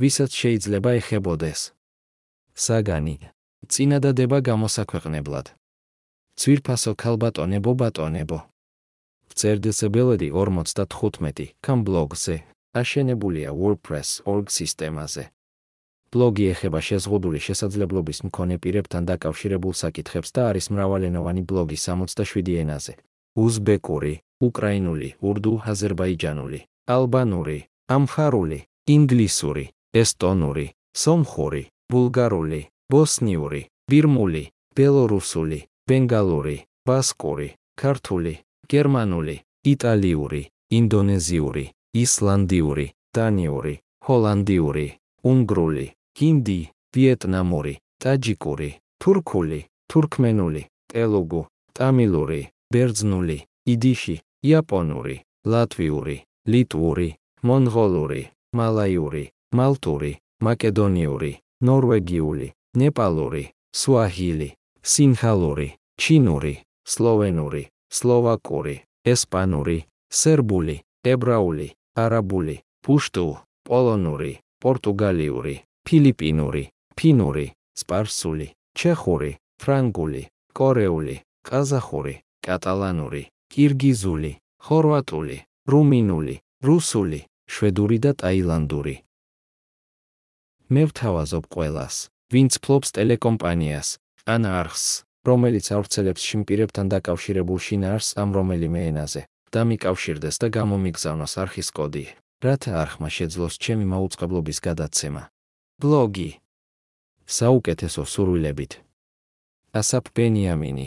ვისაც შეიძლება ეხებოდეს. საგანი წინადადება გამოსაქვეყნებლად. ცვირფასო ქალბატონებო ბატონებო. წერდესებელედი 55 კამ ბლოგზე აშენებულია WordPress org სისტემაზე. ბლოგი ეხება შეზღუდული შესაძლებლობის მქონე პირებთან დაკავშირებულ საკითხებს და არის მრავალენოვანი ბლოგი 67 ენაზე. უზბეკური, უკრაინული, ურდუ, აზერბაიჯანული, ალბანური, ამხარული, ინგლისური, ესტონური, სომხური, ბულგარული, ბოსნიური, ბირმული, ბელორუსული, ბენგალური, ბასკური, ქართული, გერმანული, იტალიური, ინდონეზიური, ისლანდიური, დანიური, ჰოლანდიური, უნგრული, ჰინდი, ვიეტნამური, ტაჯიკური, თურქული, თურქმენული, ტელუგუ, ტამილური, ბერძნული, იდიში, იაპონური, ლატვიური, ლიტვური, მონღოლური, მალაიური, მალტური, მაკედონიური, ნორვეგიული, ნეპალური, სუაჰილი, სინჰალური, ჩინური, სლოვენური, სლოვაკური, ესპანური, სერბული, ებრაული, არაბული, პუშტუ, პოლონური, პორტუგალიური, ფილიპინური, ფინური, სპარსული, ჩეხური, ფრანგული, კორეული, ყაზახური, კატალანური, კირგიზული, ხორვატული, რუმინული, რუსული, შვედური და ტაილანდური. მე ვთავაზობ ყველას, ვინც ფლობს ტელეკომპანიას, ან არხს, რომელიც ავრცელებს შიმპირებთან დაკავშირებულ შინაარსს ამ რომელიმე ენაზე, და მიკავშირდეს და გამომიგზავნოს არხის კოდი, რათა არხმა შეძლოს ჩემი მაუწყებლობის გადაცემა. ბლოგი საუკეთესო სურვილებით. ასაფ ბენიამინი